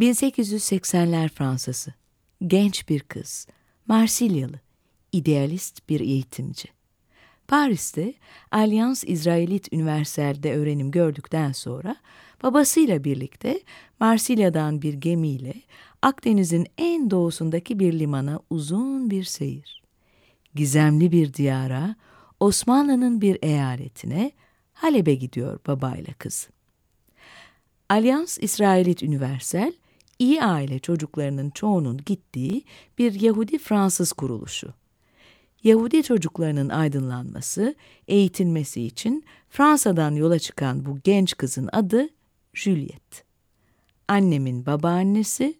1880'ler Fransası Genç bir kız Marsilyalı idealist bir eğitimci Paris'te Alliance İsraelit Üniversel'de öğrenim gördükten sonra babasıyla birlikte Marsilya'dan bir gemiyle Akdeniz'in en doğusundaki bir limana uzun bir seyir. Gizemli bir diyara, Osmanlı'nın bir eyaletine, Halep'e gidiyor babayla kız. Alyans İsrailit Üniversel, iyi aile çocuklarının çoğunun gittiği bir Yahudi-Fransız kuruluşu. Yahudi çocuklarının aydınlanması, eğitilmesi için Fransa'dan yola çıkan bu genç kızın adı Juliet. Annemin babaannesi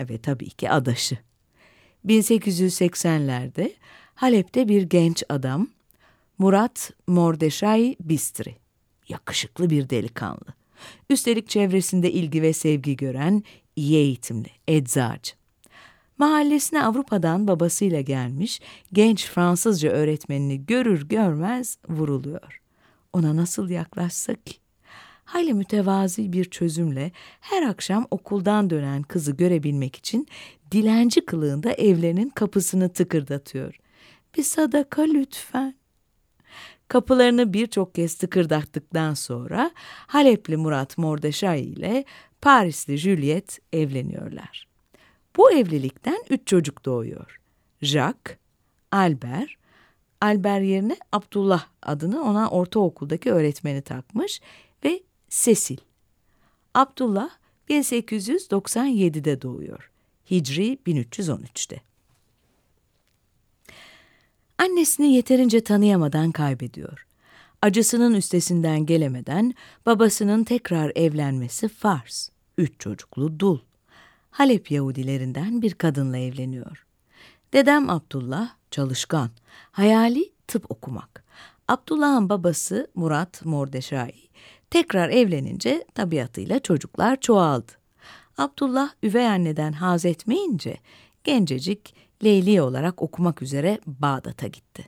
ve tabii ki adaşı. 1880'lerde Halep'te bir genç adam, Murat Mordeşay Bistri. Yakışıklı bir delikanlı. Üstelik çevresinde ilgi ve sevgi gören, iyi eğitimli, eczacı. Mahallesine Avrupa'dan babasıyla gelmiş genç Fransızca öğretmenini görür görmez vuruluyor. Ona nasıl yaklaşsak ki? Hayli mütevazi bir çözümle her akşam okuldan dönen kızı görebilmek için dilenci kılığında evlerinin kapısını tıkırdatıyor. Bir sadaka lütfen. Kapılarını birçok kez tıkırdattıktan sonra Halepli Murat Mordeşay ile Parisli Juliet evleniyorlar. Bu evlilikten üç çocuk doğuyor. Jacques, Albert, Albert yerine Abdullah adını ona ortaokuldaki öğretmeni takmış ve Cecil. Abdullah 1897'de doğuyor. Hicri 1313'te. Annesini yeterince tanıyamadan kaybediyor. Acısının üstesinden gelemeden babasının tekrar evlenmesi farz. Üç çocuklu dul. Halep Yahudilerinden bir kadınla evleniyor. Dedem Abdullah çalışkan, hayali tıp okumak. Abdullah'ın babası Murat Mordeşai tekrar evlenince tabiatıyla çocuklar çoğaldı. Abdullah üvey anneden haz etmeyince gencecik Leyli olarak okumak üzere Bağdat'a gitti.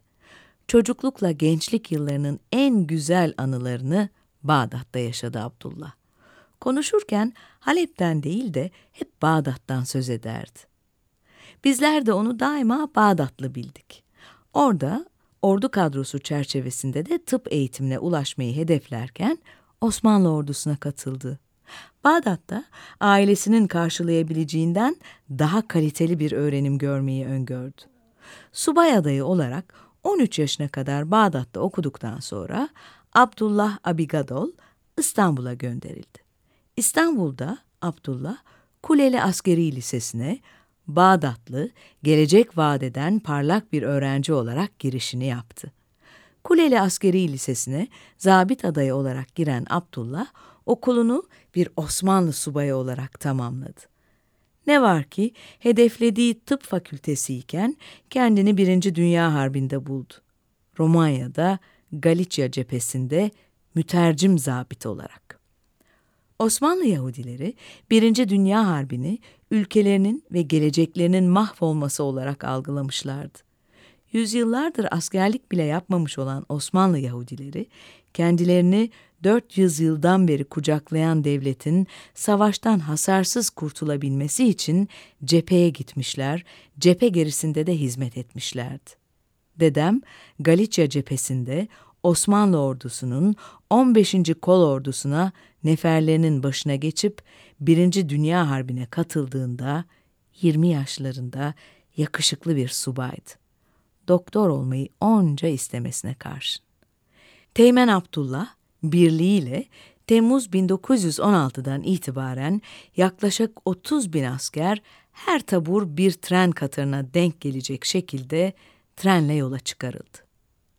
Çocuklukla gençlik yıllarının en güzel anılarını Bağdat'ta yaşadı Abdullah. Konuşurken Halep'ten değil de hep Bağdat'tan söz ederdi. Bizler de onu daima Bağdatlı bildik. Orada ordu kadrosu çerçevesinde de tıp eğitimine ulaşmayı hedeflerken Osmanlı ordusuna katıldı. Bağdat'ta ailesinin karşılayabileceğinden daha kaliteli bir öğrenim görmeyi öngördü. Subay adayı olarak 13 yaşına kadar Bağdat'ta okuduktan sonra Abdullah Abigadol İstanbul'a gönderildi. İstanbul'da Abdullah Kuleli Askeri Lisesi'ne Bağdatlı, gelecek vadeden parlak bir öğrenci olarak girişini yaptı. Kuleli Askeri Lisesi'ne zabit adayı olarak giren Abdullah, okulunu bir Osmanlı subayı olarak tamamladı. Ne var ki hedeflediği tıp fakültesi iken kendini Birinci Dünya Harbi'nde buldu. Romanya'da Galicia cephesinde mütercim zabit olarak. Osmanlı Yahudileri Birinci Dünya Harbi'ni ülkelerinin ve geleceklerinin mahvolması olarak algılamışlardı. Yüzyıllardır askerlik bile yapmamış olan Osmanlı Yahudileri kendilerini 400 yıldan beri kucaklayan devletin savaştan hasarsız kurtulabilmesi için cepheye gitmişler, cephe gerisinde de hizmet etmişlerdi. Dedem Galicia cephesinde Osmanlı ordusunun 15. kol ordusuna neferlerinin başına geçip 1. Dünya Harbi'ne katıldığında 20 yaşlarında yakışıklı bir subaydı. Doktor olmayı onca istemesine karşın. Teğmen Abdullah birliğiyle Temmuz 1916'dan itibaren yaklaşık 30 bin asker her tabur bir tren katırına denk gelecek şekilde trenle yola çıkarıldı.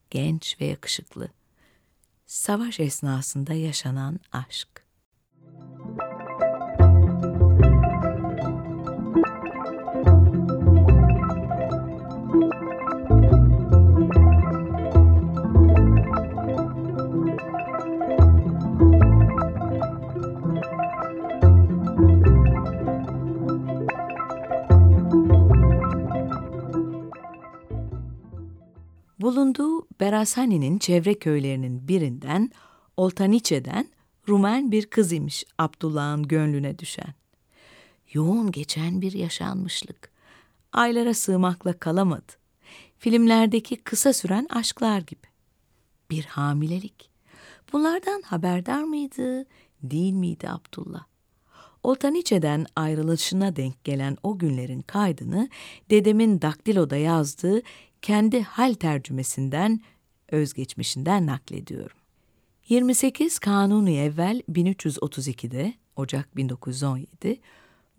Genç ve yakışıklı. savaş esnasında yaşanan aşk. Berasani'nin çevre köylerinin birinden Oltaniçe'den Rumen bir kız imiş Abdullah'ın gönlüne düşen. Yoğun geçen bir yaşanmışlık. Aylara sığmakla kalamadı. Filmlerdeki kısa süren aşklar gibi. Bir hamilelik. Bunlardan haberdar mıydı, değil miydi Abdullah? Oltaniçe'den ayrılışına denk gelen o günlerin kaydını dedemin daktiloda yazdığı kendi hal tercümesinden, özgeçmişinden naklediyorum. 28 Kanuni evvel 1332'de, Ocak 1917,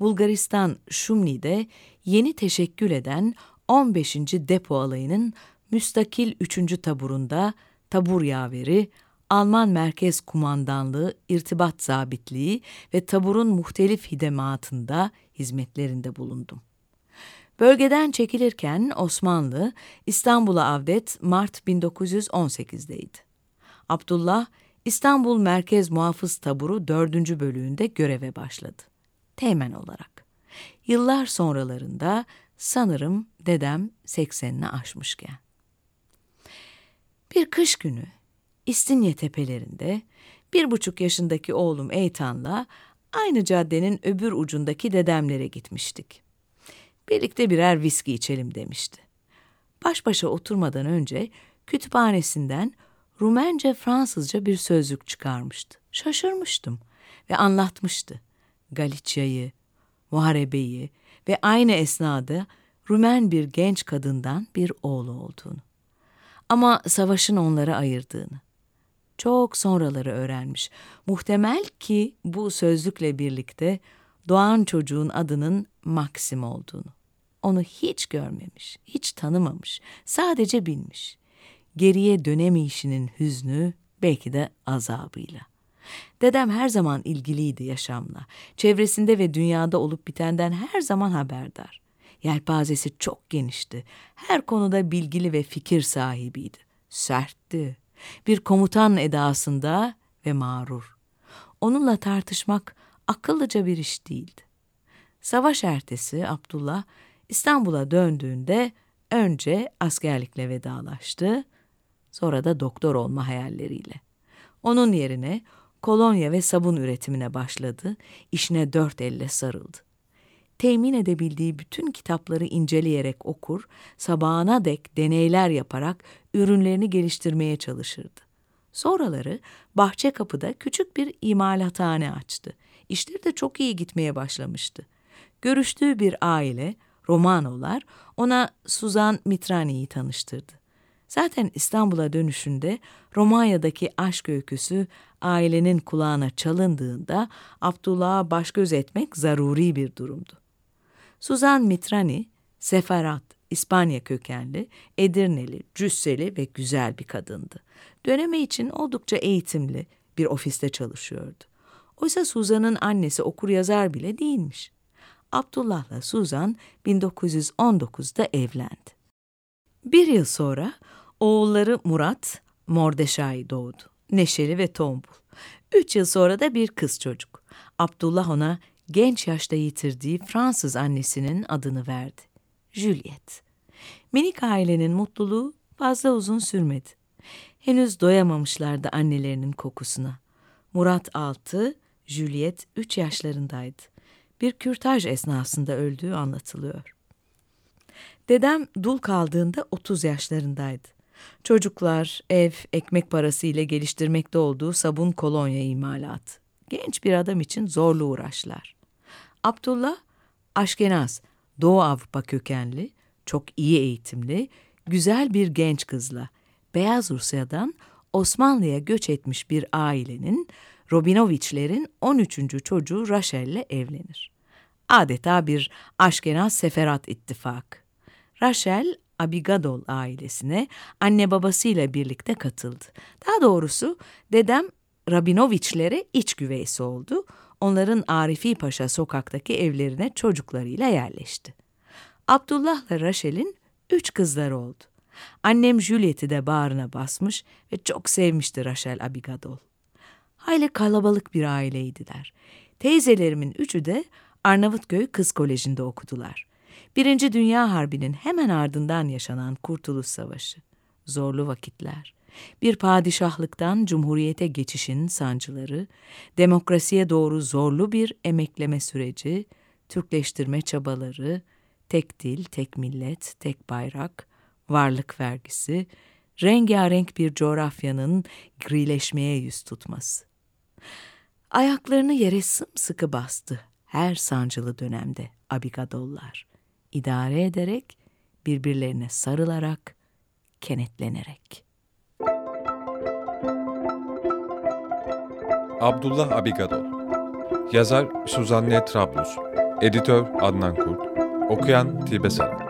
Bulgaristan Şumni'de yeni teşekkül eden 15. depo alayının müstakil 3. taburunda tabur yaveri, Alman Merkez Kumandanlığı İrtibat Zabitliği ve taburun muhtelif hidematında hizmetlerinde bulundum. Bölgeden çekilirken Osmanlı İstanbul'a avdet Mart 1918'deydi. Abdullah İstanbul Merkez Muhafız Taburu 4. bölüğünde göreve başladı. Teğmen olarak. Yıllar sonralarında sanırım dedem 80'ini aşmışken. Bir kış günü İstinye tepelerinde bir buçuk yaşındaki oğlum Eytan'la aynı caddenin öbür ucundaki dedemlere gitmiştik. Birlikte birer viski içelim demişti. Baş başa oturmadan önce kütüphanesinden Rumence Fransızca bir sözlük çıkarmıştı. Şaşırmıştım ve anlatmıştı. Galicia'yı, Muharebe'yi ve aynı esnada Rumen bir genç kadından bir oğlu olduğunu. Ama savaşın onları ayırdığını. Çok sonraları öğrenmiş. Muhtemel ki bu sözlükle birlikte doğan çocuğun adının Maxim olduğunu. Onu hiç görmemiş, hiç tanımamış, sadece bilmiş. Geriye dönemeyişinin hüznü, belki de azabıyla. Dedem her zaman ilgiliydi yaşamla. Çevresinde ve dünyada olup bitenden her zaman haberdar. Yelpazesi çok genişti. Her konuda bilgili ve fikir sahibiydi. Sertti. Bir komutan edasında ve mağrur. Onunla tartışmak akıllıca bir iş değildi. Savaş ertesi Abdullah İstanbul'a döndüğünde önce askerlikle vedalaştı, sonra da doktor olma hayalleriyle. Onun yerine kolonya ve sabun üretimine başladı, işine dört elle sarıldı. Temin edebildiği bütün kitapları inceleyerek okur, sabahına dek deneyler yaparak ürünlerini geliştirmeye çalışırdı. Sonraları bahçe kapıda küçük bir imalathane açtı. İşleri de çok iyi gitmeye başlamıştı. Görüştüğü bir aile, Romanolar ona Suzan Mitrani'yi tanıştırdı. Zaten İstanbul'a dönüşünde Romanya'daki aşk öyküsü ailenin kulağına çalındığında Abdullah'a baş göz etmek zaruri bir durumdu. Suzan Mitrani, Seferat, İspanya kökenli, Edirneli, cüsseli ve güzel bir kadındı. Dönemi için oldukça eğitimli bir ofiste çalışıyordu. Oysa Suzan'ın annesi okur yazar bile değilmiş. Abdullah'la Suzan 1919'da evlendi. Bir yıl sonra oğulları Murat, Mordeşay doğdu. Neşeli ve tombul. Üç yıl sonra da bir kız çocuk. Abdullah ona genç yaşta yitirdiği Fransız annesinin adını verdi. Juliet. Minik ailenin mutluluğu fazla uzun sürmedi. Henüz doyamamışlardı annelerinin kokusuna. Murat altı, Juliet üç yaşlarındaydı bir kürtaj esnasında öldüğü anlatılıyor. Dedem dul kaldığında 30 yaşlarındaydı. Çocuklar, ev, ekmek parası ile geliştirmekte olduğu sabun kolonya imalat. Genç bir adam için zorlu uğraşlar. Abdullah, Aşkenaz, Doğu Avrupa kökenli, çok iyi eğitimli, güzel bir genç kızla Beyaz Rusya'dan Osmanlı'ya göç etmiş bir ailenin Robinoviçlerin 13. çocuğu Rachel'le evlenir. Adeta bir Aşkenaz Seferat ittifak. Rachel Abigadol ailesine anne babasıyla birlikte katıldı. Daha doğrusu dedem Rabinoviçlere iç güveysi oldu. Onların Arifi Paşa sokaktaki evlerine çocuklarıyla yerleşti. Abdullah'la Raşel'in üç kızları oldu. Annem Juliet'i de bağrına basmış ve çok sevmişti Raşel Abigadol. Hayli kalabalık bir aileydiler. Teyzelerimin üçü de Arnavutköy Kız Koleji'nde okudular. Birinci Dünya Harbi'nin hemen ardından yaşanan Kurtuluş Savaşı. Zorlu vakitler. Bir padişahlıktan cumhuriyete geçişin sancıları, demokrasiye doğru zorlu bir emekleme süreci, Türkleştirme çabaları, tek dil, tek millet, tek bayrak, varlık vergisi, rengarenk bir coğrafyanın grileşmeye yüz tutması. Ayaklarını yere sımsıkı bastı her sancılı dönemde abigadollar. idare ederek, birbirlerine sarılarak, kenetlenerek. Abdullah Abigadol Yazar Suzanne Trablus Editör Adnan Kurt Okuyan Tilbe Saran